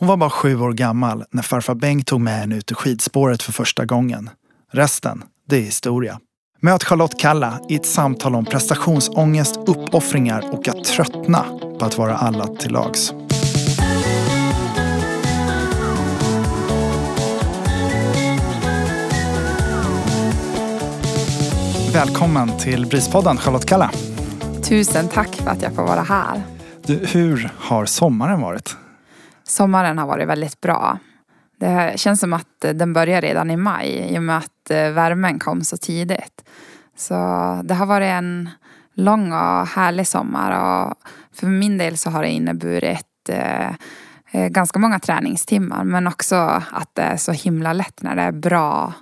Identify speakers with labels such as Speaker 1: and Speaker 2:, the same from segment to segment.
Speaker 1: Hon var bara sju år gammal när farfar Bengt tog med henne ut i skidspåret för första gången. Resten, det är historia. Möt Charlotte Kalla i ett samtal om prestationsångest, uppoffringar och att tröttna på att vara alla till lags. Välkommen till Brispodden Charlotte Kalla.
Speaker 2: Tusen tack för att jag får vara här.
Speaker 1: Du, hur har sommaren varit?
Speaker 2: Sommaren har varit väldigt bra. Det känns som att den börjar redan i maj i och med att eh, värmen kom så tidigt. Så det har varit en lång och härlig sommar och för min del så har det inneburit eh, eh, ganska många träningstimmar men också att det är så himla lätt när det är bra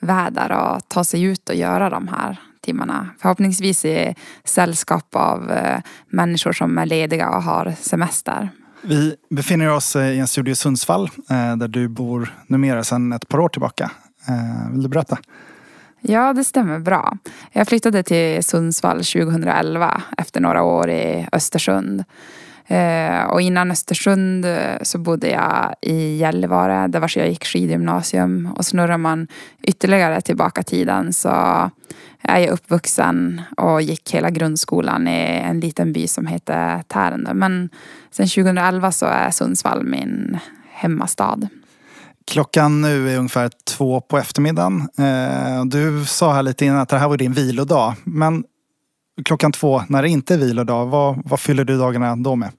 Speaker 2: väder att ta sig ut och göra de här timmarna. Förhoppningsvis i sällskap av eh, människor som är lediga och har semester.
Speaker 1: Vi befinner oss eh, i en studio i Sundsvall eh, där du bor numera sedan ett par år tillbaka. Eh, vill du berätta?
Speaker 2: Ja, det stämmer bra. Jag flyttade till Sundsvall 2011 efter några år i Östersund. Och innan Östersund så bodde jag i Gällivare där vars jag gick skidgymnasium. Och snurrar man ytterligare tillbaka tiden så är jag uppvuxen och gick hela grundskolan i en liten by som heter Tärendö. Men sen 2011 så är Sundsvall min hemmastad.
Speaker 1: Klockan nu är ungefär två på eftermiddagen. Eh, du sa här lite innan att det här var din vilodag. Men klockan två, när det inte är vilodag, vad, vad fyller du dagarna då med?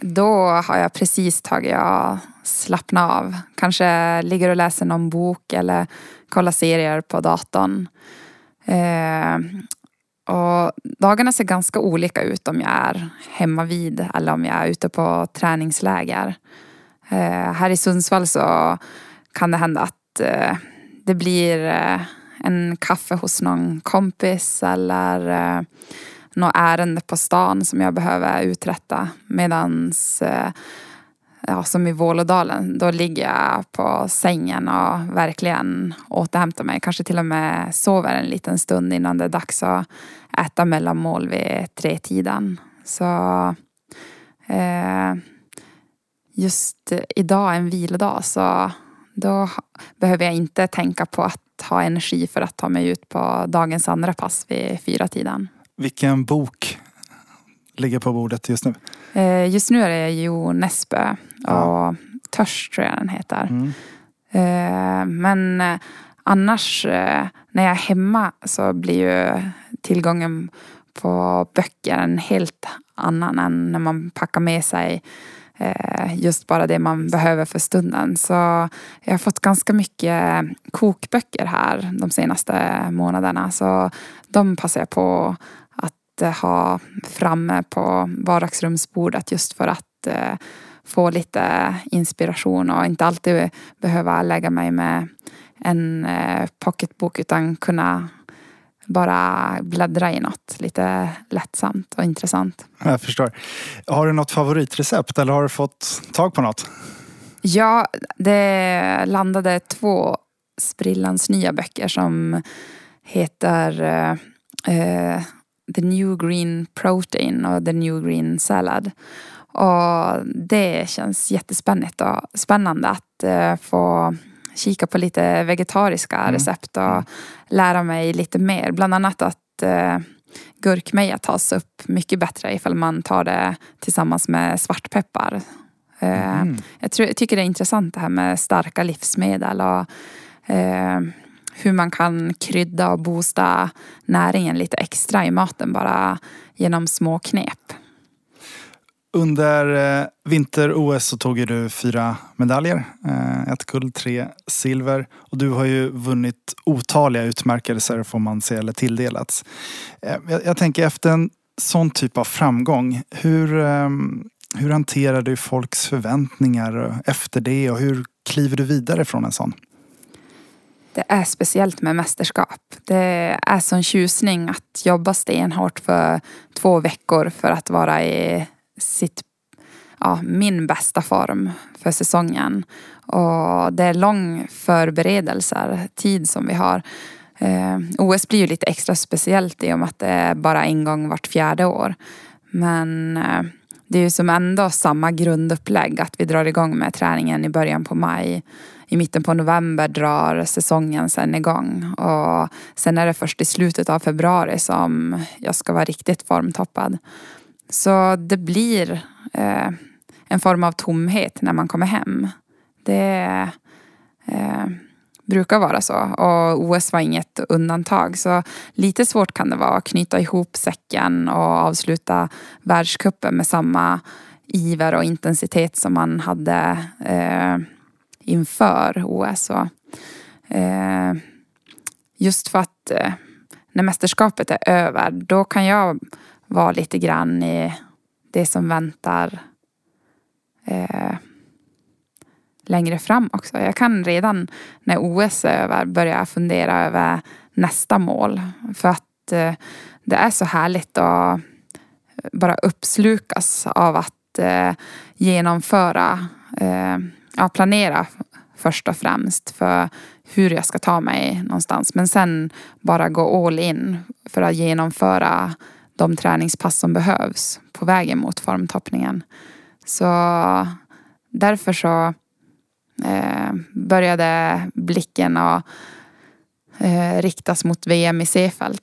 Speaker 2: Då har jag precis tagit och slappna av. Kanske ligger och läser någon bok eller kollar serier på datorn. Eh, och dagarna ser ganska olika ut om jag är hemma vid eller om jag är ute på träningsläger. Eh, här i Sundsvall så kan det hända att eh, det blir eh, en kaffe hos någon kompis eller eh, något ärende på stan som jag behöver uträtta. Medans eh, ja, som i Vålådalen, då ligger jag på sängen och verkligen återhämtar mig. Kanske till och med sover en liten stund innan det är dags att äta mellanmål vid tretiden. Så eh, just idag en vilodag så då behöver jag inte tänka på att ha energi för att ta mig ut på dagens andra pass vid fyra tiden.
Speaker 1: Vilken bok ligger på bordet just nu?
Speaker 2: Eh, just nu är det Jo Nesbø och Törst tror jag den heter. Mm. Eh, men eh, annars när jag är hemma så blir ju tillgången på böcker en helt annan än när man packar med sig just bara det man behöver för stunden. Så jag har fått ganska mycket kokböcker här de senaste månaderna. Så de passar jag på ha framme på vardagsrumsbordet just för att eh, få lite inspiration och inte alltid behöva lägga mig med en eh, pocketbok utan kunna bara bläddra i något lite lättsamt och intressant.
Speaker 1: Jag förstår. Har du något favoritrecept eller har du fått tag på något?
Speaker 2: Ja, det landade två sprillans nya böcker som heter eh, The New Green Protein och The New Green Salad. Och det känns jättespännande och spännande att uh, få kika på lite vegetariska mm. recept och lära mig lite mer. Bland annat att uh, gurkmeja tas upp mycket bättre ifall man tar det tillsammans med svartpeppar. Uh, mm. jag, tror, jag, tycker det är intressant det här med starka livsmedel och uh, hur man kan krydda och boosta näringen lite extra i maten bara genom små knep.
Speaker 1: Under eh, vinter-OS så tog du fyra medaljer. Eh, ett guld, tre silver. Och du har ju vunnit otaliga utmärkelser får man säga, eller tilldelats. Eh, jag, jag tänker efter en sån typ av framgång, hur, ehm, hur hanterar du folks förväntningar efter det och hur kliver du vidare från en sån?
Speaker 2: det är speciellt med mästerskap. Det är sån tjusning att jobba stenhårt för två veckor för att vara i sitt, ja, min bästa form för säsongen. Och det är lång förberedelser, tid som vi har. Eh, OS blir ju lite extra speciellt i och med att det är bara en gång vart fjärde år. Men eh, det är ju som ändå samma grundupplägg att vi drar igång med träningen i början på maj. I mitten på november drar säsongen sen igång och sen är det först i slutet av februari som jag ska vara riktigt formtoppad. Så det blir eh, en form av tomhet när man kommer hem. Det eh, brukar vara så och OS var inget undantag. Så lite svårt kan det vara att knyta ihop säcken och avsluta världskuppen med samma iver och intensitet som man hade eh, inför OS. Och, eh, just för att eh, när mästerskapet är över då kan jag vara lite grann i det som väntar eh, längre fram också. Jag kan redan när OS är över börja fundera över nästa mål. För att eh, det är så härligt att eh, bara uppslukas av att eh, genomföra, eh, ja, planera först och främst för hur jag ska ta mig någonstans. Men sen bara gå all in för att genomföra de träningspass som behövs på vägen mot formtoppningen. Så därför så eh, började blicken att eh, riktas mot VM i Seefeld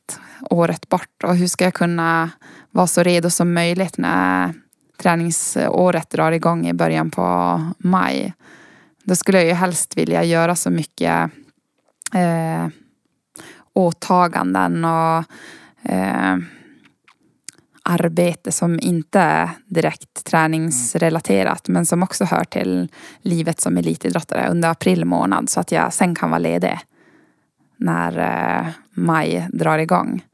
Speaker 2: året bort. Och hur ska jag kunna vara så redo som möjligt när träningsåret drar igång i början på maj. Då skulle jag ju helst vilja göra så mycket eh, åtaganden och eh, arbete som inte är direkt träningsrelaterat men som också hör till livet som elitidrottare under april månad så att jag sen kan vara ledig när eh, maj drar igång.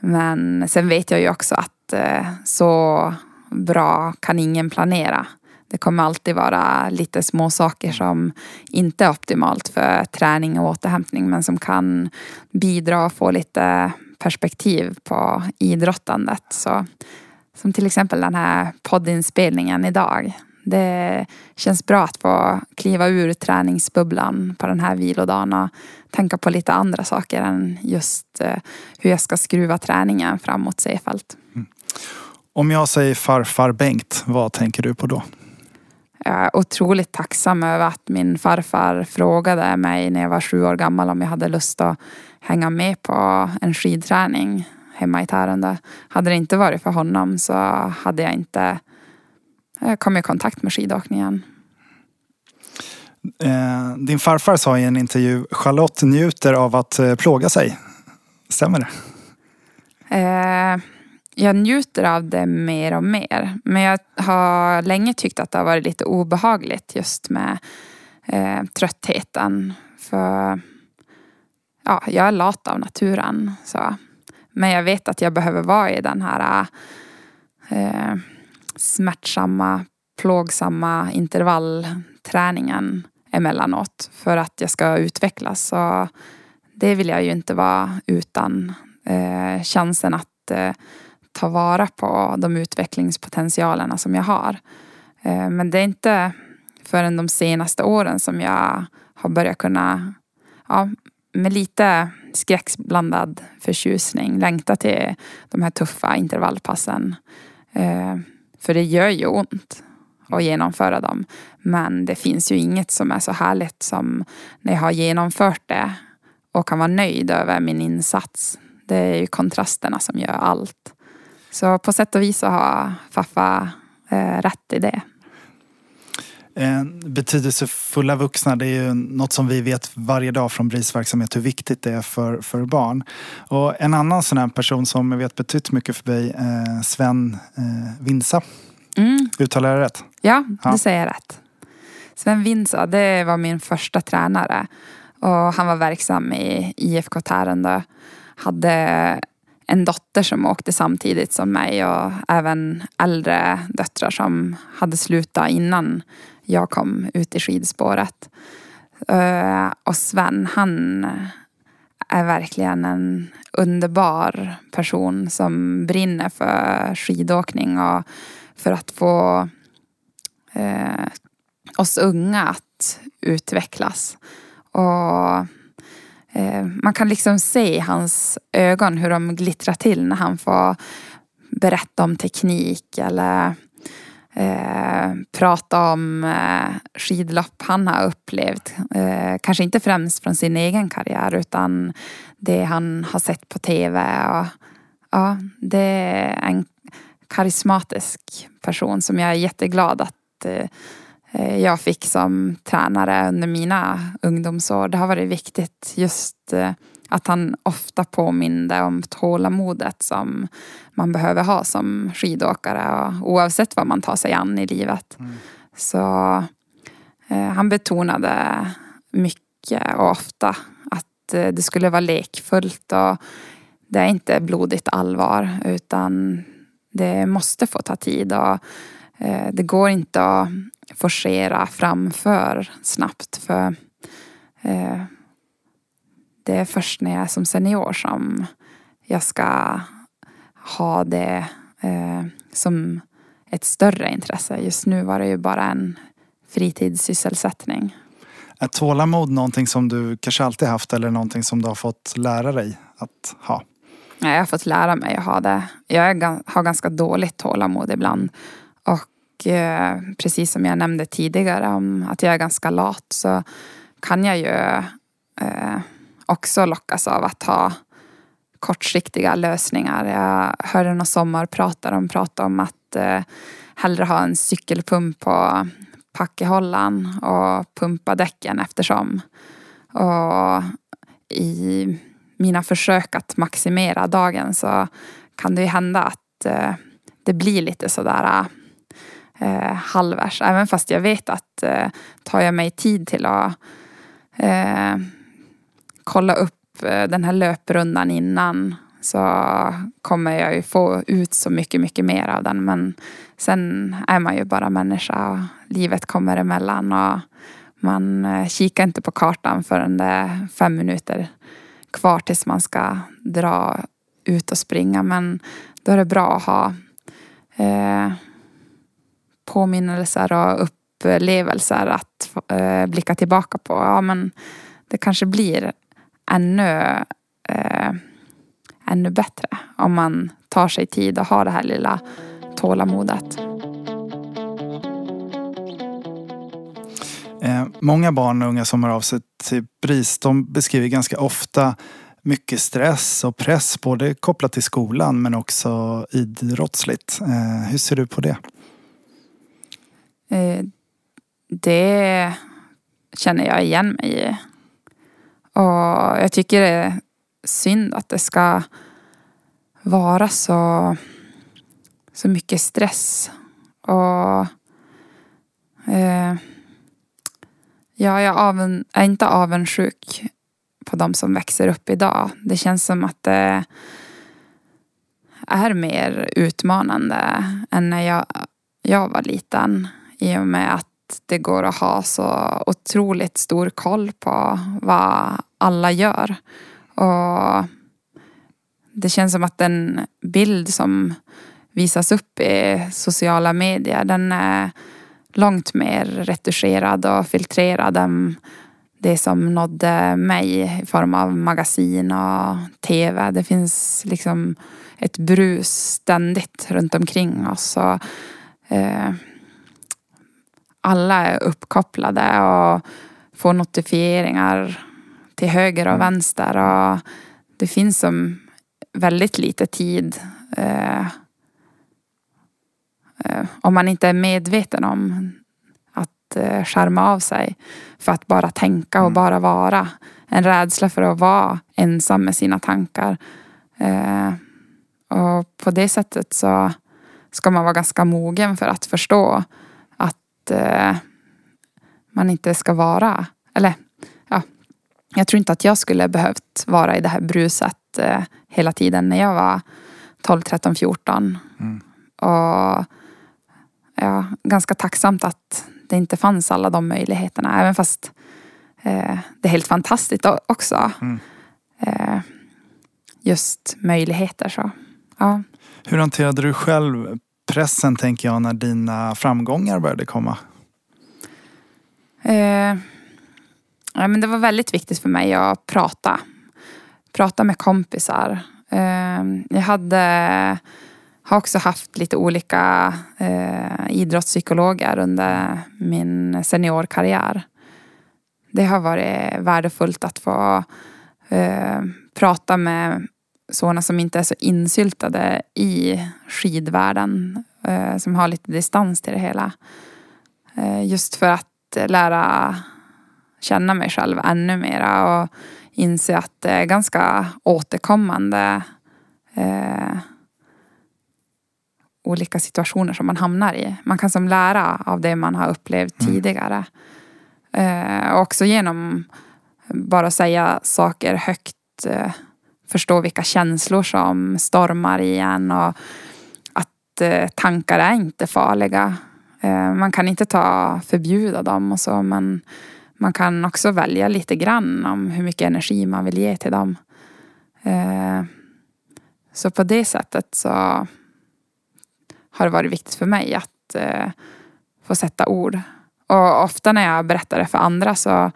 Speaker 2: Men sen vet jag ju också att eh, så bra kan ingen planera. Det kommer alltid vara lite små saker som inte är optimalt för träning och återhämtning men som kan bidra och få lite perspektiv på idrottandet. Så, som till exempel den här poddinspelningen idag. Det känns bra att få kliva ur träningsbubblan på den här vilodagen och tänka på lite andra saker än just eh, hur jag ska skruva träningen framåt Seefeld. Mm.
Speaker 1: Om jag säger farfar Bengt, vad tänker du på då?
Speaker 2: Jag är otroligt tacksam över att min farfar frågade mig när jag var sju år gammal om jag hade lust att hänga med på en skidträning hemma i Tärendö. Hade det inte varit för honom så hade jag inte eh, kommit i kontakt med skidåkningen.
Speaker 1: Eh, din farfar sa i en intervju Charlotte njuter av att eh, plåga sig. Stämmer det?
Speaker 2: jag njuter av det mer och mer. Men jag har länge tyckt att det har varit lite obehagligt just med tröttheten. För ja, jag är lat av naturen. Så. Men jag vet att jag behöver vara i den här eh, smärtsamma, plågsamma intervallträningen emellanåt för att jag ska utvecklas. Så det vill jag ju inte vara utan. Eh, chansen att eh, ta vara på de utvecklingspotentialerna som jag har. Eh, men det är inte förrän de senaste åren som jag har börjat kunna ja, med lite skräcksblandad förtjusning längta till de här tuffa intervallpassen. Eh, för det gör ju ont att genomföra dem. Men det finns ju inget som är så härligt som när jag har genomfört det och kan vara nöjd över min insats. Det är ju kontrasterna som gör allt. Så på sätt och vis så har Faffa eh, rätt i det.
Speaker 1: Eh, betydelsefulla vuxna, det är ju något som vi vet varje dag från BRIS verksamhet hur viktigt det är för, för barn. Och en annan sån här person som jag vet betytt mycket för dig, eh, Sven eh, Vinsa. Mm. Uttalar jag rätt?
Speaker 2: Ja, ja, du säger rätt. Sven Vinsa, det var min första tränare. Och han var verksam i IFK Tärendö. Hade en dotter som åkte samtidigt som mig och även äldre döttrar som hade slutat innan jag kom ut i skidspåret. Eh, och Sven, han är verkligen en underbar person som brinner för skidåkning och för att få eh, oss unga att utvecklas. Och eh, man kan liksom se i hans ögon hur de glittrar till när han får berätta om teknik eller eh, prata om eh, skidlopp han har upplevt. Eh, kanske inte främst från sin egen karriär utan det han har sett på tv. Och, ja, det är en karismatisk person som jag är jätteglad att eh, eh, jag fick som tränare under mina ungdomsår. Det har varit viktigt just eh, att han ofta påminde om tålamodet som man behöver ha som skidåkare och oavsett vad man tar sig an i livet. Mm. Så eh, han betonade mycket och ofta att eh, det skulle vara lekfullt och det är inte blodigt allvar utan det måste få ta tid och eh, det går inte att forcera framför snabbt för eh, det är först när jag är som senior som jag ska ha det eh, som ett större intresse. Just nu var det ju bara en fritidssysselsättning.
Speaker 1: Är tålamod någonting som du kanske alltid haft eller någonting som du har fått lära dig att ha?
Speaker 2: Jag har fått lära mig att ha det. Jag har ganska dåligt tålamod ibland. Och eh, precis som jag nämnde tidigare om att jag är ganska lat så kan jag ju eh, också lockas av att ha kortsiktiga lösningar. Jag hörde några sommarpratare de prata om att eh, hellre ha en cykelpump på packehållaren och pumpa däcken eftersom. Och i mina försök att maximera dagen så kan det ju hända att eh, det blir lite sådär eh, halvvärs. Även fast jag vet att eh, tar jag mig tid till att eh, kolla upp eh, den här löprundan innan så kommer jag ju få ut så mycket, mycket mer av den. Men sen är man ju bara människa och livet kommer emellan och man eh, kikar inte på kartan förrän det är fem minuter kvar tills man ska dra ut och springa. Men då är det bra att ha eh, påminnelser och upplevelser att eh, blicka tillbaka på. Ja, men det kanske blir ännu, eh, ännu bättre om man tar sig tid och har det här lilla tålamodet.
Speaker 1: Eh, många barn och unga som har av sig till BRIS de beskriver ganska ofta mycket stress och press både kopplat till skolan men också idrottsligt. Eh, hur ser du på det?
Speaker 2: Eh, det känner jag igen mig i. Och jag tycker det är synd att det ska vara så, så mycket stress. Och eh, ja, jag aven, är inte avundsjuk på de som växer upp idag. Det känns som att det är mer utmanande än när jag, jag var liten. I och med att det går att ha så otroligt stor koll på vad alla gör. Och det känns som att den bild som visas upp i sociala medier den är långt mer retuscherad och filtrerad än det som nådde mig i form av magasin och tv. Det finns liksom ett brus ständigt runt omkring oss. Och, eh, alla är uppkopplade och får notifieringar till höger och mm. vänster. Och det finns som väldigt lite tid eh, eh, om man inte är medveten om att eh, skärma av sig för att bara tänka och mm. bara vara. En rädsla för att vara ensam med sina tankar. Eh, och på det sättet så ska man vara ganska mogen för att förstå eh, man inte ska vara, eller ja, jag tror inte att jag skulle behövt vara i det här bruset eh, hela tiden när jag var 12, 13, 14. Mm. Och ja, ganska tacksamt att det inte fanns alla de möjligheterna. Även fast eh, det är helt fantastiskt också. Mm. Eh, just möjligheter så. Ja.
Speaker 1: Hur hanterade du själv pressen tänker jag när dina framgångar började komma?
Speaker 2: Eh, ja, men det var väldigt viktigt för mig att prata. Prata med kompisar. Eh, jag hade har också haft lite olika eh, idrottspsykologer under min seniorkarriär. Det har varit värdefullt att få eh, prata med sådana som inte är så insyltade i skidvärlden. Eh, som har lite distans till det hela. Eh, just för att lära känna mig själv ännu mera och inse att det är ganska återkommande eh, olika situationer som man hamnar i. Man kan som lära av det man har upplevt mm. tidigare. Eh, också genom bara säga saker högt eh, förstå vilka känslor som stormar i en och att eh, tankar är inte farliga. Eh, man kan inte ta förbjuda dem och så men man kan också välja lite grann om hur mycket energi man vill ge till dem. Eh, så på det sättet så har det varit viktigt för mig att få sätta ord. Och ofta när jag berättar det för andra så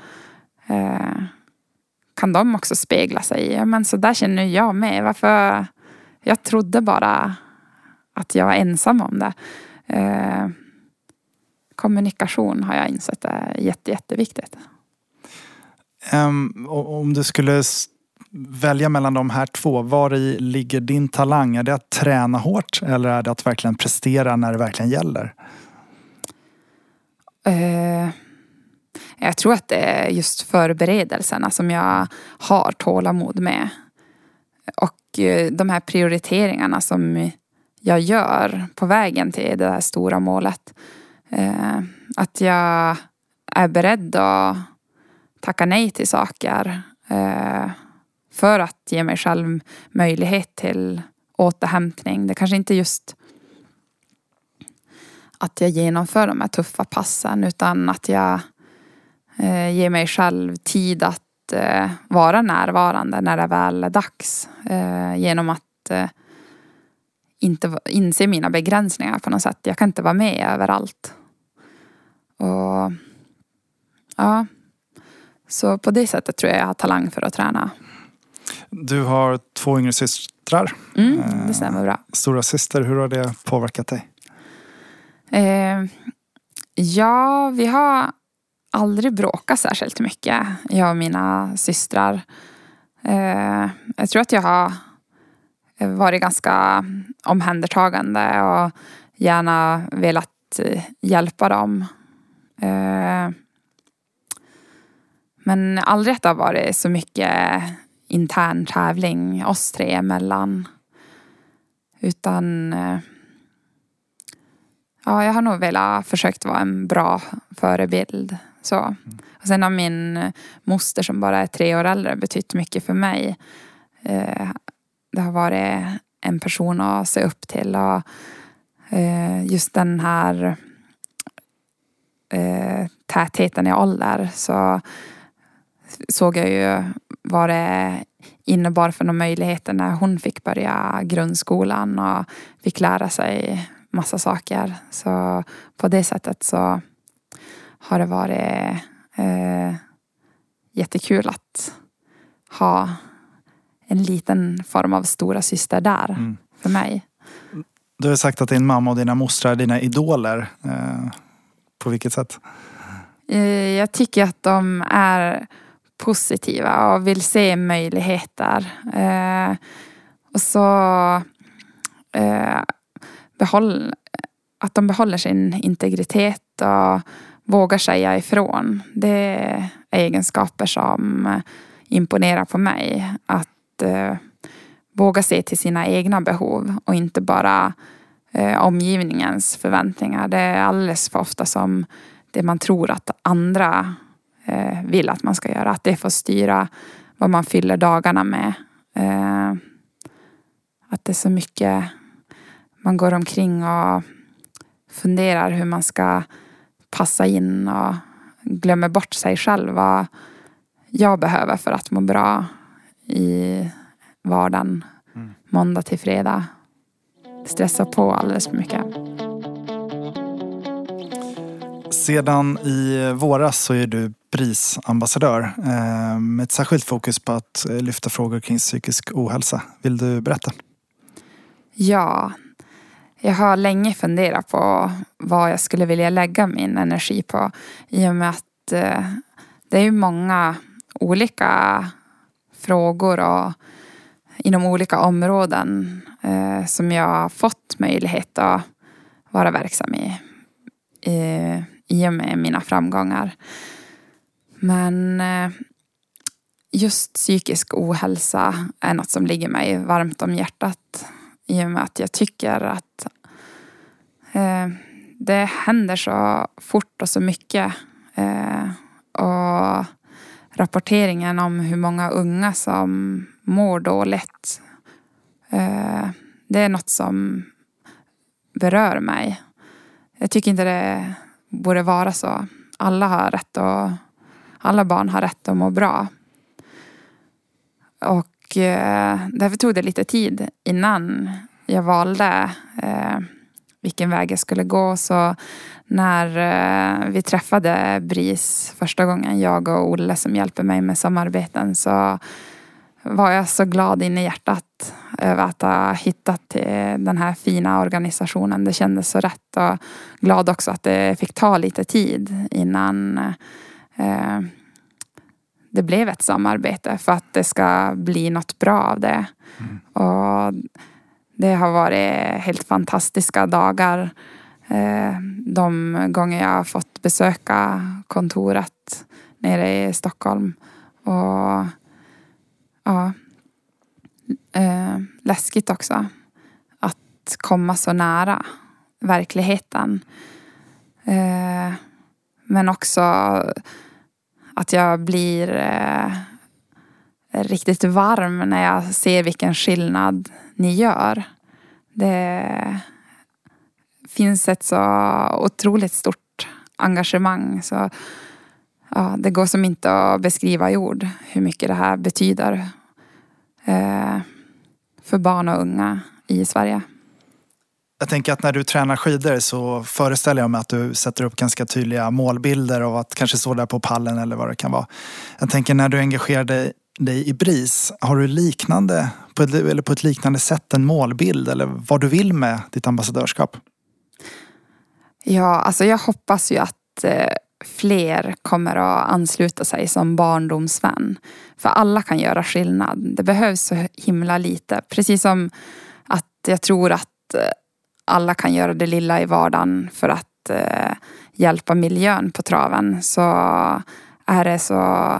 Speaker 2: kan de också spegla sig i, men så där känner jag med. Varför? Jag trodde bara att jag var ensam om det. Eh, kommunikation har jag insett är jätte, jätteviktigt.
Speaker 1: Um, om du skulle välja mellan de här två, var i ligger din talang? Är det att träna hårt eller är det att verkligen prestera när det verkligen gäller?
Speaker 2: Uh, jag tror att det är just förberedelserna som jag har tålamod med. Och eh, de här prioriteringarna som jag gör på vägen till det här stora målet. Eh, att jag är beredd att tacka nej till saker eh, för att ge mig själv möjlighet till återhämtning. Det kanske inte just att jag genomför de här tuffa passen utan att jag eh, ger mig själv tid att eh, vara närvarande när det väl är dags. Eh, genom att inte inse mina begränsningar på något sätt. Jag kan inte vara med överallt. Och ja, så på det sättet tror jag jag har talang för att träna.
Speaker 1: Du har två yngre systrar.
Speaker 2: Mm, det stämmer bra.
Speaker 1: Stora syster, hur har det påverkat dig?
Speaker 2: Eh, ja, vi har aldrig bråkat särskilt mycket, jag och mina systrar. Eh, jag tror att jag har varit ganska omhändertagande och gärna velat eh, hjälpa dem. Eh, men aldrig att det har varit så mycket intern tävling oss tre emellan. Utan eh, ja, jag har nog velat försökt vara en bra förebild. Så. Mm. Och sen har min moster som bara är tre år äldre betytt mycket för mig. Eh, det har varit en person att se upp till och eh, just den här eh, tätheten i ålder så såg jag ju vad det innebar för några möjligheter när hon fick börja grundskolan och fick lära sig massa saker. Så på det sättet så har det varit eh, jättekul att ha en liten form av stora syster där mm. för mig.
Speaker 1: Du har sagt att din mamma och dina mostrar är dina idoler. Eh, på vilket sätt?
Speaker 2: Eh, jag tycker att de är positiva och vill se möjligheter. Eh, och så eh, behåll, att de behåller sin integritet och vågar säga ifrån. Det är egenskaper som eh, imponerar på mig. Att eh, våga se till sina egna behov och inte bara eh, omgivningens förväntningar. Det är alldeles för ofta som det man tror att andra eh, vill att man ska göra. Att det får styra vad man fyller dagarna med. Eh, att det är så mycket man går omkring och funderar hur man ska passa in och glömmer bort sig själv. Vad jag behöver för att må bra i vardagen. Mm. Måndag till fredag. Stressar på alldeles för mycket.
Speaker 1: Sedan i våras så är du prisambassadör eh, med ett särskilt fokus på att lyfta frågor kring psykisk ohälsa. Vill du berätta?
Speaker 2: Ja, jag har länge funderat på vad jag skulle vilja lägga min energi på. I och med att eh, det är ju många olika frågor och inom olika områden eh, som jag har fått möjlighet att vara verksam i. Eh, i och med mina framgångar. Men just psykisk ohälsa är något som ligger mig varmt om hjärtat. I och med att jag tycker att eh, det händer så fort och så mycket. Eh, och rapporteringen om hur många unga som mår dåligt. Eh, det är något som berör mig. Jag tycker inte det borde vara så. Alla har rätt och alla barn har rätt att må bra. Och eh, därför tog det lite tid innan jag valde eh, vilken väg jag skulle gå. Så när eh, vi träffade BRIS första gången, jag och Olle som hjälper mig med samarbeten, så var jag så glad in i hjärtat över att ha hittat till den här fina organisationen. Det kändes så rätt och glad också att det fick ta lite tid innan eh, det blev ett samarbete för att det ska bli något bra av det. Mm. Och det har varit helt fantastiska dagar. Eh, de gånger jag har fått besöka kontoret nere i Stockholm. Och ja, eh, läskigt också. Att komma så nära verkligheten. Eh, men också att jag blir eh, riktigt varm när jag ser vilken skillnad ni gör. Det finns ett så otroligt stort engagemang. Så, ja, det går som inte att beskriva i ord hur mycket det här betyder eh, för barn och unga i Sverige.
Speaker 1: Jag tänker att när du tränar skidor så föreställer jag mig att du sätter upp ganska tydliga målbilder av att kanske stå där på pallen eller vad det kan vara. Jag tänker när du engagerar dig dig i BRIS. Har du liknande, på ett, eller på ett liknande sätt en målbild eller vad du vill med ditt ambassadörskap?
Speaker 2: Ja, alltså jag hoppas ju att eh, fler kommer att ansluta sig som barndomsvän. För alla kan göra skillnad. Det behövs så himla lite. Precis som att jag tror att eh, alla kan göra det lilla i vardagen för att eh, hjälpa miljön på traven så är det så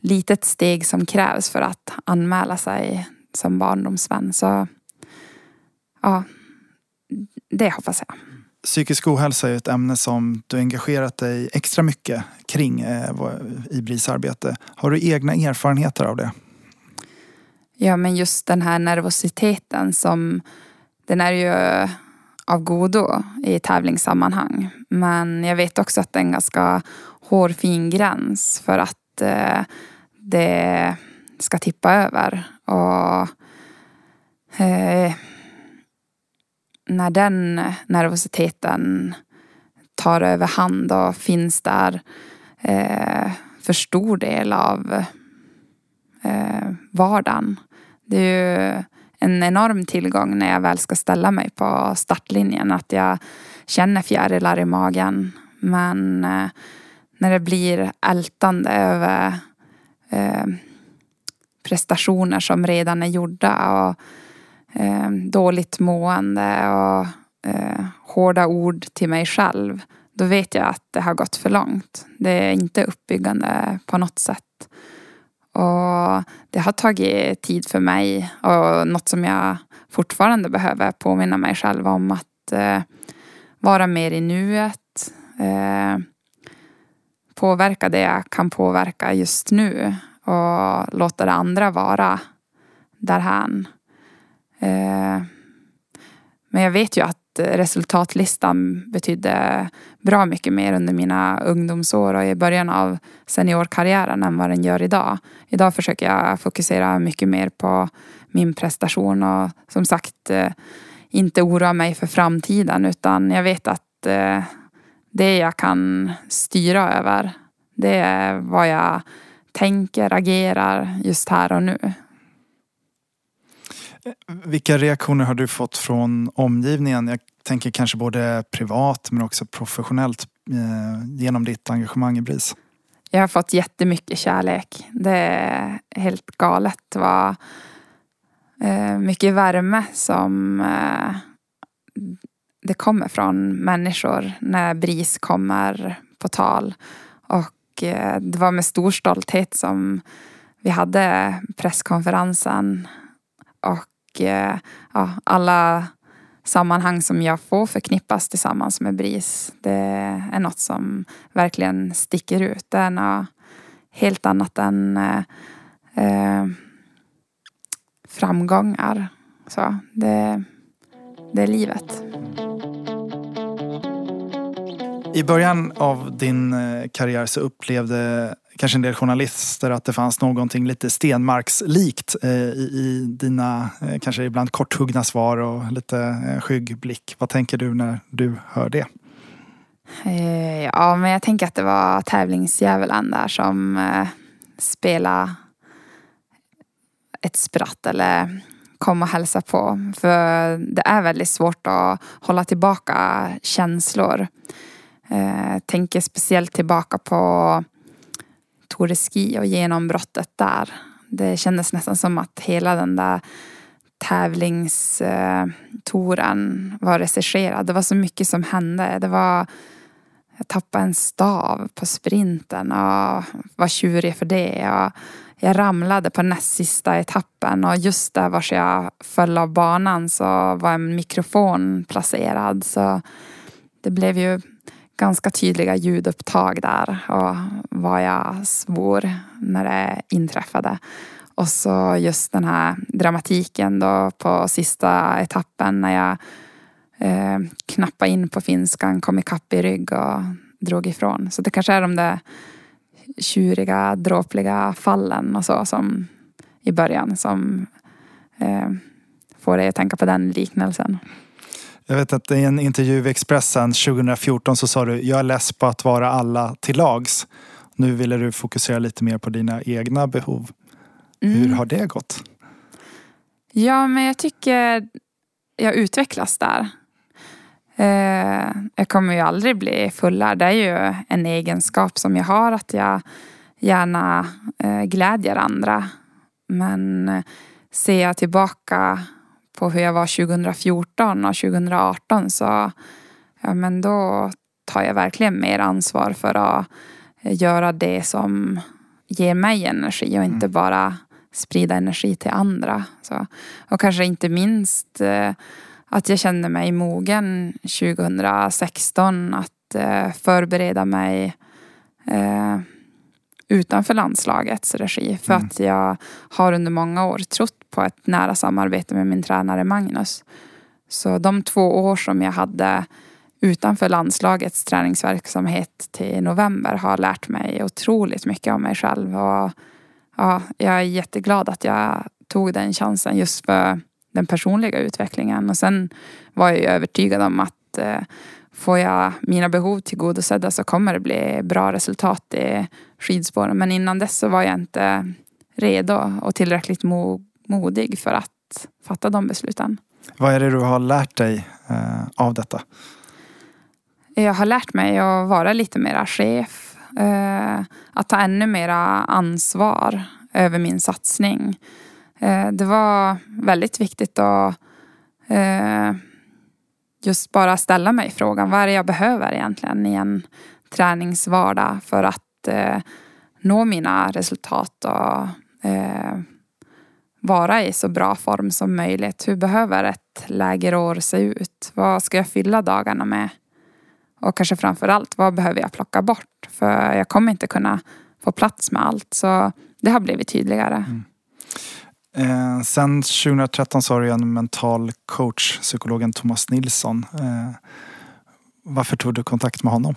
Speaker 2: litet steg som krävs för att anmäla sig som barndomsvän. Så ja, det hoppas jag.
Speaker 1: Psykisk ohälsa är ett ämne som du engagerat dig extra mycket kring eh, i BRIS arbete. Har du egna erfarenheter av det?
Speaker 2: Ja, men just den här nervositeten som den är ju av godo i tävlingssammanhang. Men jag vet också att det är en ganska hårfin gräns för att eh, det ska tippa över. Och eh, när den nervositeten tar över hand och finns där eh, för stor del av eh, vardagen. Det är ju en enorm tillgång när jag väl ska ställa mig på startlinjen. Att jag känner fjärilar i magen. Men eh, när det blir ältande över eh, prestationer som redan är gjorda och eh, dåligt mående och eh, hårda ord till mig själv. Då vet jag att det har gått för långt. Det är inte uppbyggande på något sätt. Och det har tagit tid för mig och något som jag fortfarande behöver påminna mig själv om att eh, vara mer i nuet. Eh, påverka det jag kan påverka just nu och låta det andra vara därhän. Eh, men jag vet ju att resultatlistan betydde bra mycket mer under mina ungdomsår och i början av seniorkarriären än vad den gör idag. Idag försöker jag fokusera mycket mer på min prestation och som sagt eh, inte oroa mig för framtiden utan jag vet att eh, det jag kan styra över det är vad jag tänker, agerar just här och nu.
Speaker 1: Vilka reaktioner har du fått från omgivningen? Jag tänker kanske både privat men också professionellt eh, genom ditt engagemang i BRIS.
Speaker 2: Jag har fått jättemycket kärlek. Det är helt galet vad eh, mycket värme som eh, det kommer från människor när BRIS kommer på tal. Och eh, det var med stor stolthet som vi hade presskonferensen och Eh, ja, alla sammanhang som jag får förknippas tillsammans med BRIS. Det är något som verkligen sticker ut. Det är något helt annat än eh, eh framgångar. Så det, det är livet.
Speaker 1: I början av din eh, karriär så upplevde kanske en del journalister att det fanns någonting lite Stenmarkslikt eh, i, i dina eh, kanske ibland korthuggna svar och lite eh, skygg blick. Vad tänker du när du hör det?
Speaker 2: Eh, ja, men jag tänker att det var tävlingsdjävulen där som eh, spelade ett spratt eller kom och hälsa på. För det är väldigt svårt att hålla tillbaka känslor. Eh, tänker speciellt tillbaka på Tour de Ski och genombrottet där. Det kändes nästan som att hela den där tävlingstouren var regisserad. Det var så mycket som hände. Det var jag tappade en stav på sprinten och var tjurig för det. Och jag ramlade på näst sista etappen och just där var jag föll av banan så var en mikrofon placerad. Så det blev ju ganska tydliga ljudupptag där och vad jag svor när det inträffade. Och så just den här dramatiken då på sista etappen när jag eh, knappade in på finskan, kom ikapp i rygg och drog ifrån. Så det kanske är de där tjuriga, dråpliga fallen och så som i början som eh, får dig att tänka på den liknelsen.
Speaker 1: Jag vet att i en intervju i Expressen 2014 så sa du, jag är less på att vara alla till lags. Nu ville du fokusera lite mer på dina egna behov. Mm. Hur har det gått?
Speaker 2: Ja, men jag tycker jag utvecklas där. Eh, jag kommer ju aldrig bli fullärd. Det är ju en egenskap som jag har att jag gärna eh, glädjer andra. Men eh, ser jag tillbaka på hur jag var 2014 och 2018 så ja, men då tar jag verkligen mer ansvar för att göra det som ger mig energi och inte mm. bara sprida energi till andra. Så. Och kanske inte minst eh, att jag kände mig mogen 2016 att eh, förbereda mig eh, utanför landslagets regi. För mm. att jag har under många år trott på ett nära samarbete med min tränare Magnus. Så de två år som jag hade utanför landslagets träningsverksamhet till november har lärt mig otroligt mycket om mig själv. Och ja, jag är jätteglad att jag tog den chansen just för den personliga utvecklingen. Och sen var jag ju övertygad om att eh, får jag mina behov tillgodosedda så kommer det bli bra resultat i skidspåren. Men innan dess så var jag inte redo och tillräckligt modig för att fatta de besluten.
Speaker 1: Vad är det du har lärt dig eh, av detta?
Speaker 2: Jag har lärt mig att vara lite mera chef. Eh, att ta ännu mera ansvar över min satsning. Eh, det var väldigt viktigt att eh, just bara ställa mig frågan vad är det jag behöver egentligen i en träningsvardag för att eh, nå mina resultat och eh, vara i så bra form som möjligt. Hur behöver ett lägerår se ut? Vad ska jag fylla dagarna med? Och kanske framför allt, vad behöver jag plocka bort? För jag kommer inte kunna få plats med allt. Så det har blivit tydligare. Mm.
Speaker 1: Eh, sen 2013 så har du en mental coach, psykologen Thomas Nilsson. Eh, varför tog du kontakt med honom?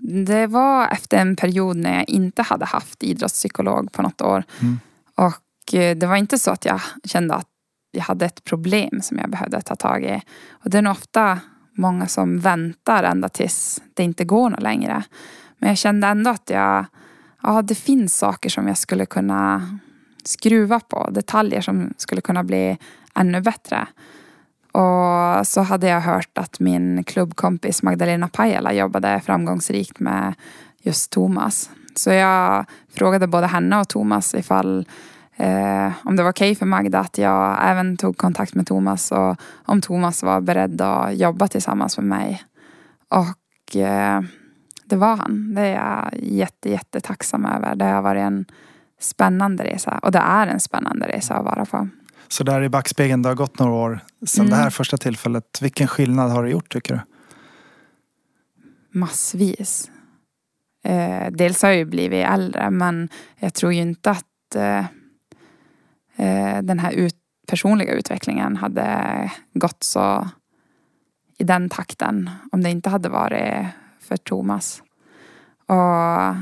Speaker 2: Det var efter en period när jag inte hade haft idrottspsykolog på något år. Mm. Och eh, det var inte så att jag kände att jag hade ett problem som jag behövde ta tag i. Och det är nog ofta många som väntar ända tills det inte går något längre. Men jag kände ändå att jag, ja, det finns saker som jag skulle kunna skruva på detaljer som skulle kunna bli ännu bättre. Och så hade jag hört att min klubbkompis Magdalena Pajala jobbade framgångsrikt med just Thomas. Så jag frågade både henne och Thomas ifall eh, om det var okej okay för Magda att jag även tog kontakt med Thomas och om Thomas var beredd att jobba tillsammans med mig. Och eh, det var han. Det är jag jätte, jätte tacksam över. Det har varit en spännande resa och det är en spännande resa att vara på.
Speaker 1: Så där i backspegeln, det har gått några år sedan mm. det här första tillfället. Vilken skillnad har det gjort tycker du?
Speaker 2: Massvis. Eh, dels har jag ju blivit äldre men jag tror ju inte att eh, eh, den här ut, personliga utvecklingen hade gått så i den takten om det inte hade varit för Thomas. Och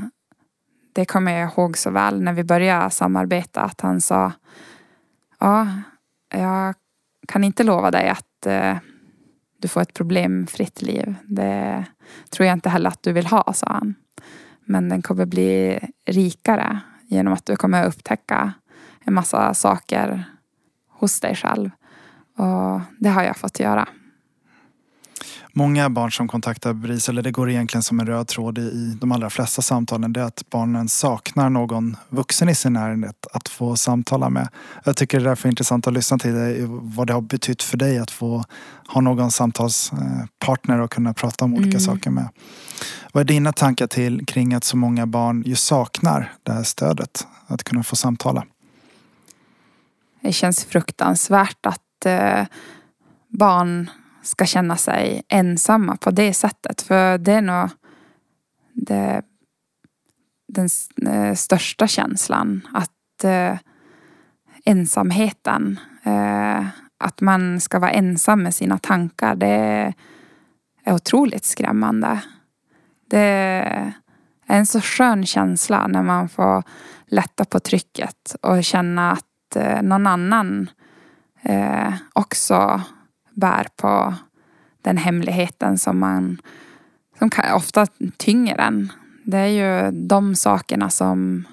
Speaker 2: det kommer jag ihåg så väl när vi började samarbeta att han sa Ja, jag kan inte lova dig att eh, du får ett problemfritt liv. Det tror jag inte heller att du vill ha, sa han. Men den kommer bli rikare genom att du kommer upptäcka en massa saker hos dig själv. Och det har jag fått göra.
Speaker 1: Många barn som kontaktar BRIS, eller det går egentligen som en röd tråd i de allra flesta samtalen, det är att barnen saknar någon vuxen i sin närhet att få samtala med. Jag tycker det är därför intressant att lyssna till dig, vad det har betytt för dig att få ha någon samtalspartner och kunna prata om olika mm. saker med. Vad är dina tankar till kring att så många barn ju saknar det här stödet, att kunna få samtala?
Speaker 2: Det känns fruktansvärt att eh, barn ska känna sig ensamma på det sättet. För det är nog det, den eh, största känslan. Att eh, ensamheten, eh, att man ska vara ensam med sina tankar. Det är otroligt skrämmande. Det är en så skön känsla när man får lätta på trycket och känna att eh, någon annan eh, också bär på den hemligheten som man som kan, ofta tynger en. Det är ju de sakerna som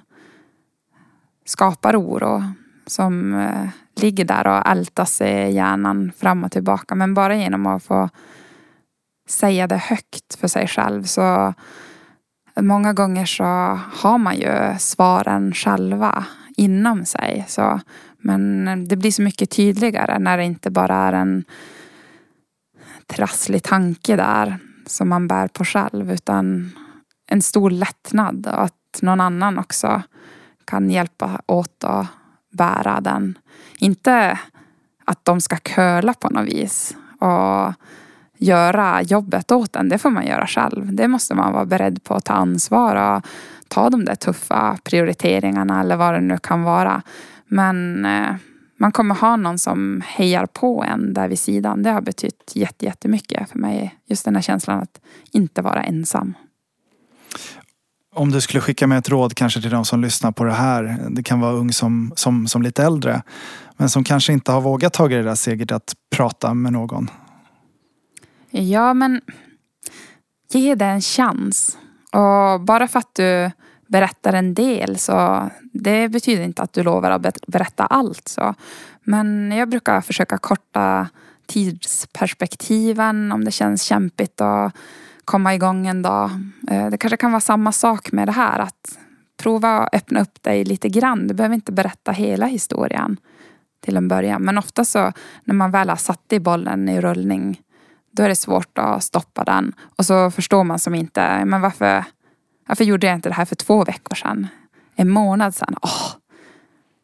Speaker 2: skapar oro. Som eh, ligger där och ältas i hjärnan fram och tillbaka. Men bara genom att få säga det högt för sig själv så många gånger så har man ju svaren själva inom sig. Så, men eh, det blir så mycket tydligare när det inte bara är en trasslig tanke där som man bär på själv utan en stor lättnad och att någon annan också kan hjälpa åt att bära den. Inte att de ska köla på något vis och göra jobbet åt en. Det får man göra själv. Det måste man vara beredd på att ta ansvar och ta de där tuffa prioriteringarna eller vad det nu kan vara. Men eh, man kommer ha någon som hejar på en där vid sidan. Det har betytt jättemycket för mig. Just den här känslan att inte vara ensam.
Speaker 1: Om du skulle skicka med ett råd kanske till de som lyssnar på det här. Det kan vara ung som, som, som lite äldre. Men som kanske inte har vågat ta det där steget att prata med någon.
Speaker 2: Ja men ge det en chans. Och bara för att du berättar en del så det betyder inte att du lovar att berätta allt. Så. Men jag brukar försöka korta tidsperspektiven om det känns kämpigt att komma igång en dag. Eh, det kanske kan vara samma sak med det här att prova att öppna upp dig lite grann. Du behöver inte berätta hela historien till en början. Men ofta så när man väl har satt i bollen i rullning då är det svårt att stoppa den. Och så förstår man som inte, men varför varför gjorde jag inte det här för två veckor sedan? En månad sedan? Oh.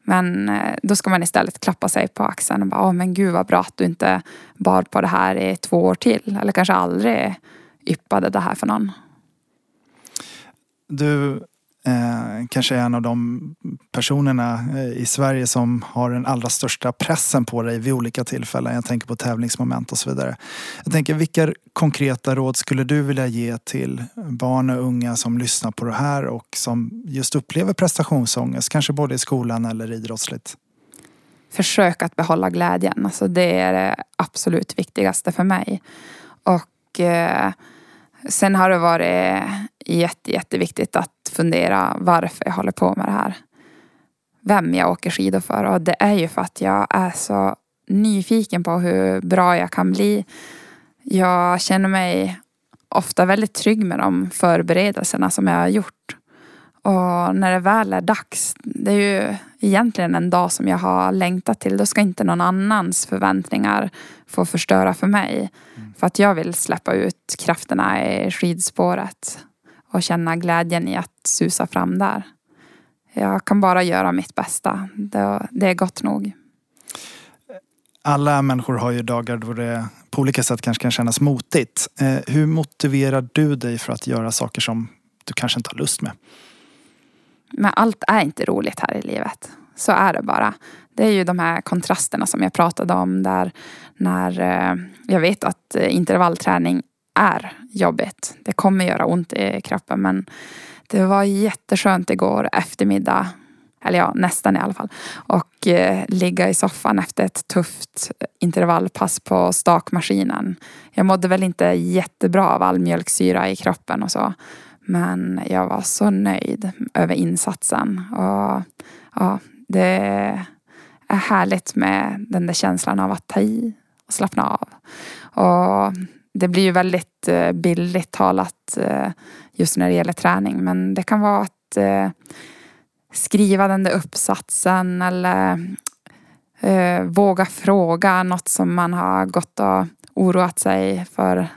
Speaker 2: Men eh, då ska man istället klappa sig på axeln och bara, oh, men gud vad bra att du inte bar på det här i två år till. Eller kanske aldrig yppade det här för någon.
Speaker 1: Du eh, kanske är en av de personerna eh, i Sverige som har den allra största pressen på dig vid olika tillfällen. Jag tänker på tävlingsmoment och så vidare. Jag tänker, vilka konkreta råd skulle du vilja ge till barn och unga som lyssnar på det här och som just upplever prestationsångest, kanske både i skolan eller idrottsligt?
Speaker 2: Försök att behålla glädjen. Alltså det är det absolut viktigaste för mig. Och eh, Sen har det varit jätte, jätteviktigt att fundera varför jag håller på med det här. vem jag åker skidor för. Och det är ju för att jag är så nyfiken på hur bra jag kan bli. Jag känner mig ofta väldigt trygg med de förberedelserna som jag har gjort. Och när det väl är dags, det är ju egentligen en dag som jag har längtat till. Då ska inte någon annans förväntningar få förstöra för mig. Mm. För att jag vill släppa ut krafterna i skidspåret och känna glädjen i att susa fram där. Jag kan bara göra mitt bästa. Det, är gott nog.
Speaker 1: Alla människor har ju dagar då det på olika sätt kanske kan kännas motigt. Eh, hur motiverar du dig för att göra saker som du kanske inte har lust med?
Speaker 2: Men allt är inte roligt här i livet. Så är det bara. Det är ju de här kontrasterna som jag pratade om där när eh, jag vet att intervallträning är jobbigt. Det kommer göra ont i kroppen men det var jätteskönt igår eftermiddag eller ja, nästan i alla fall. Och eh, ligga i soffan efter ett tufft intervallpass på stakmaskinen. Jag mådde väl inte jättebra av all mjölksyra i kroppen och så. Men jag var så nöjd över insatsen. Och ja, det är härligt med den där känslan av att ta i och slappna av. Och det blir ju väldigt eh, bildligt talat eh, just när det gäller träning. Men det kan vara att eh, skriva den där uppsatsen eller eh, våga fråga något som man har gått och oroat sig för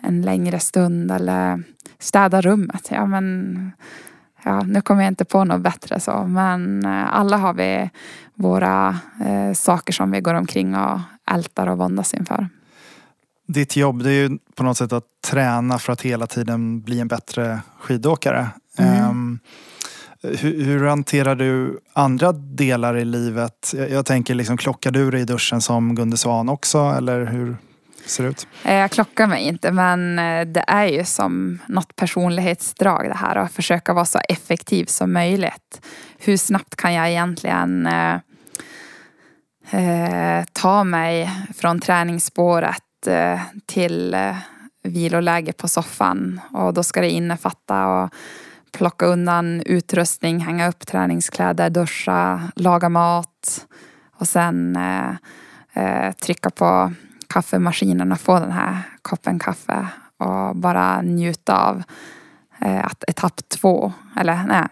Speaker 2: en längre stund eller städa rummet. Ja, men, ja, nu kommer jag inte på något bättre så men eh, alla har vi våra eh, saker som vi går omkring och ältar och våndas inför.
Speaker 1: Ditt jobb det är ju på något sätt att träna för att hela tiden bli en bättre skidåkare. Mm. Um, hur, hur, hanterar du andra delar i livet? Jag, jag tänker, liksom, klockar du dig i duschen som Gunde Svan också? Eller hur ser det ut?
Speaker 2: Eh, jag klockar mig inte men eh, det är ju som något personlighetsdrag det här att försöka vara så effektiv som möjligt. Hur snabbt kan jag egentligen eh, eh ta mig från träningsspåret Eh, till eh, viloläge på soffan och då ska det innefatta och plocka undan utrustning, hänga upp träningskläder, duscha, laga mat och sen eh, eh, trycka på kaffemaskinen och få den här koppen kaffe och bara njuta av eh, att etapp två, eller nej,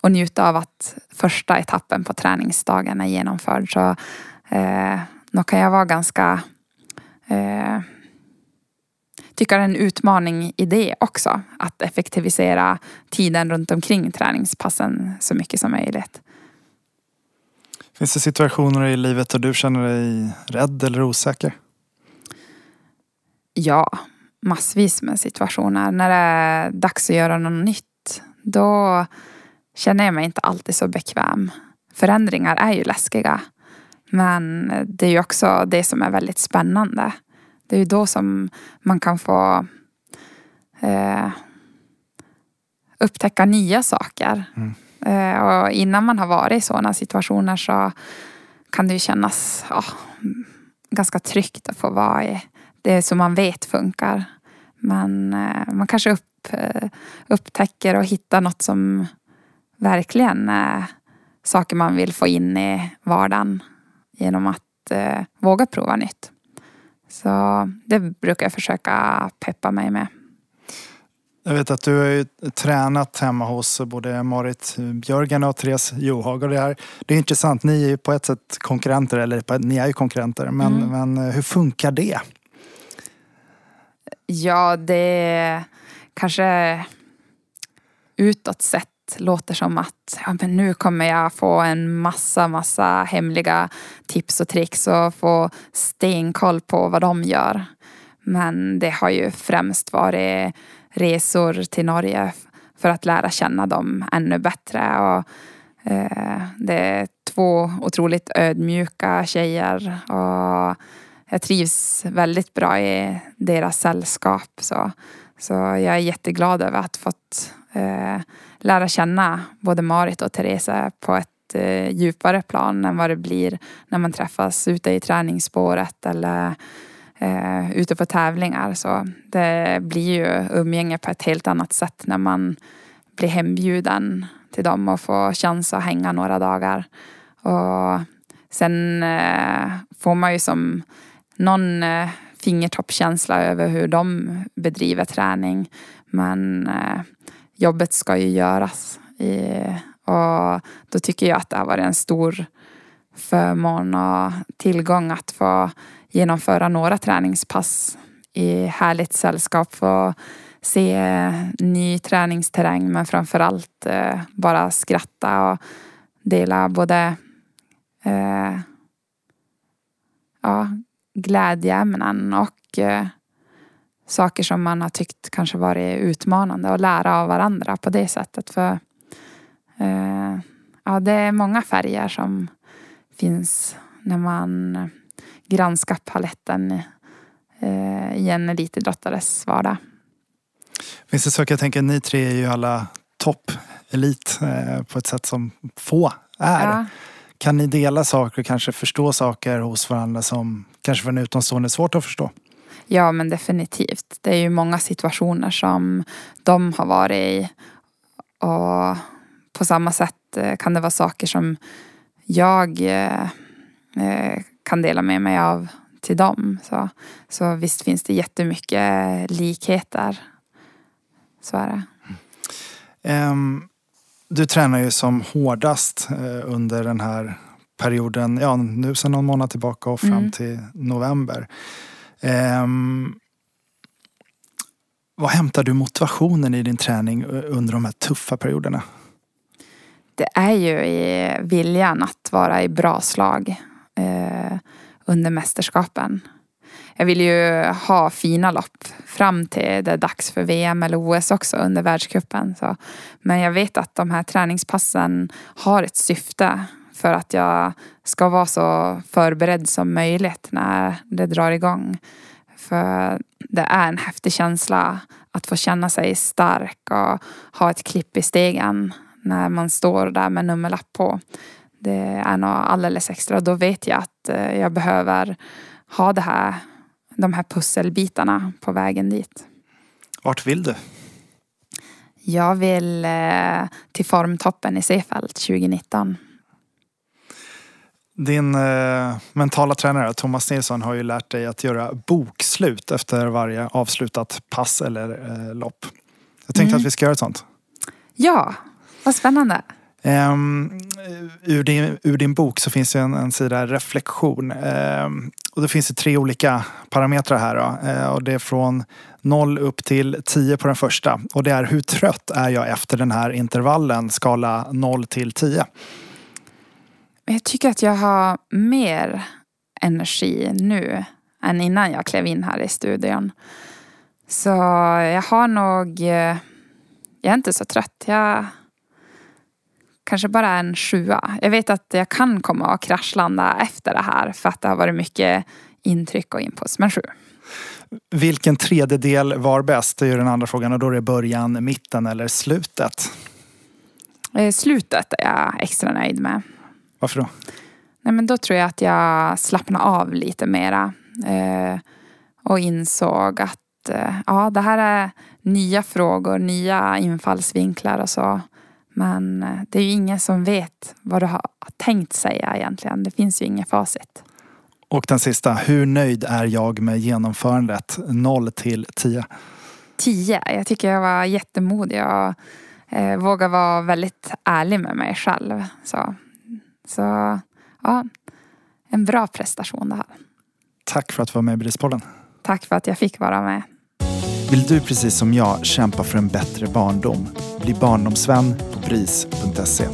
Speaker 2: och njuta av att första etappen på träningsdagen är genomförd. Så eh, då kan jag vara ganska eh, tycker det är en utmaning i det också. Att effektivisera tiden runt omkring träningspassen så mycket som möjligt.
Speaker 1: Finns det situationer i livet där du känner dig rädd eller osäker?
Speaker 2: Ja, massvis med situationer. När det är dags att göra något nytt, då känner jag mig inte alltid så bekväm. Förändringar är ju läskiga. Men det är ju också det som är väldigt spännande. Det är ju då som man kan få eh, upptäcka nya saker. Mm. Eh, och innan man har varit i sådana situationer så kan det ju kännas oh, ganska tryggt att få vara i det som man vet funkar. Men eh, man kanske upp, eh, upptäcker och hittar något som verkligen är saker man vill få in i vardagen genom att eh, våga prova nytt. Så det brukar jag försöka peppa mig med.
Speaker 1: Jag vet att du har ju tränat hemma hos både Marit Björgen och Therese Johaug. Och det, här. det är intressant, ni är ju på ett sätt konkurrenter, eller ni är ju konkurrenter. Men, mm. men hur funkar det?
Speaker 2: Ja, det kanske utåt sett låter som att ja, men nu kommer jag få en massa, massa hemliga tips och tricks och få stenkoll på vad de gör. Men det har ju främst varit resor till Norge för att lära känna dem ännu bättre. Och, eh, det är två otroligt ödmjuka tjejer och jag trivs väldigt bra i deras sällskap. Så, så jag är jätteglad över att fått eh, lära känna både Marit och Teresa på ett eh, djupare plan än vad det blir när man träffas ute i träningsspåret eller eh, ute på tävlingar. Så det blir ju umgänge på ett helt annat sätt när man blir hembjuden till dem och får chans att hänga några dagar. Och sen eh, får man ju som någon eh, fingertoppkänsla över hur de bedriver träning. Men eh, jobbet ska ju göras. I, och då tycker jag att det har varit en stor förmån och tillgång att få genomföra några träningspass i härligt sällskap. Få se ny träningsterräng men framförallt allt bara skratta och dela både eh, ja, glädjeämnen och eh, saker som man har tyckt kanske varit utmanande och lära av varandra på det sättet. För eh, ja, det är många färger som finns när man granskar paletten eh, i en elitidrottares vardag.
Speaker 1: Finns det saker, jag tänker ni tre är ju alla topp elit eh, på ett sätt som få är. Ja. Kan ni dela saker och kanske förstå saker hos varandra som kanske för en utomstående är svårt att förstå?
Speaker 2: Ja men definitivt. Det är ju många situationer som de har varit i. Och på samma sätt eh, kan det vara saker som jag eh, eh, kan dela med mig av till dem. Så, så visst finns det jättemycket likheter. Så är det.
Speaker 1: Um, du tränar ju som hårdast under den här perioden, ja nu sedan någon månad tillbaka och fram mm. till november. Um, vad hämtar du motivationen i din träning under de här tuffa perioderna?
Speaker 2: Det är ju i viljan att vara i bra slag eh, under mästerskapen. Jag vill ju ha fina lopp fram till det är dags för VM eller OS också under världscupen. Men jag vet att de här träningspassen har ett syfte för att jag ska vara så förberedd som möjligt när det drar igång. För det är en häftig känsla att få känna sig stark och ha ett klipp i stegen när man står där med nummerlapp på. Det är nog alldeles extra. Då vet jag att eh, jag behöver ha det här, de här pusselbitarna på vägen dit.
Speaker 1: Vart vill du?
Speaker 2: Jag vill eh, till formtoppen i Seefeld 2019.
Speaker 1: Din eh, mentala tränare Thomas Nilsson har ju lärt dig att göra bokslut efter varje avslutat pass eller eh, lopp. Jag tänkte mm. att vi ska göra ett sånt.
Speaker 2: Ja, vad spännande.
Speaker 1: Um, ur, din, ur din bok så finns det en, en sida reflektion. Um, och det finns det tre olika parametrar här. Uh, och det är från 0 upp till 10 på den första. Och det är hur trött är jag efter den här intervallen, skala 0 till 10.
Speaker 2: Jag tycker att jag har mer energi nu än innan jag klev in här i studion. Så jag har nog... Eh, jag är inte så trött. Jag kanske bara en sjua. Jag vet att jag kan komma och kraschlanda efter det här för att det har varit mycket intryck och inputs. Men sju.
Speaker 1: Vilken tredjedel var bäst? Det är ju den andra frågan. Och då är det början, mitten eller slutet?
Speaker 2: Eh, slutet är jag extra nöjd med.
Speaker 1: Varför då?
Speaker 2: Nej men då tror jag att jag slappnade av lite mera. Eh, och insåg att eh, ja, det här är nya frågor, nya infallsvinklar och så. Men eh, det är ju ingen som vet vad du har tänkt säga egentligen. Det finns ju inget facit.
Speaker 1: Och den sista, hur nöjd är jag med genomförandet 0 till 10?
Speaker 2: 10. Jag tycker jag var jättemodig och eh, vågar vara väldigt ärlig med mig själv. Så så ja, en bra prestation det här.
Speaker 1: Tack för att du var med i Brispodden.
Speaker 2: Tack för att jag fick vara med.
Speaker 1: Vill du precis som jag kämpa för en bättre barndom? Bli barndomsvän på bris.se.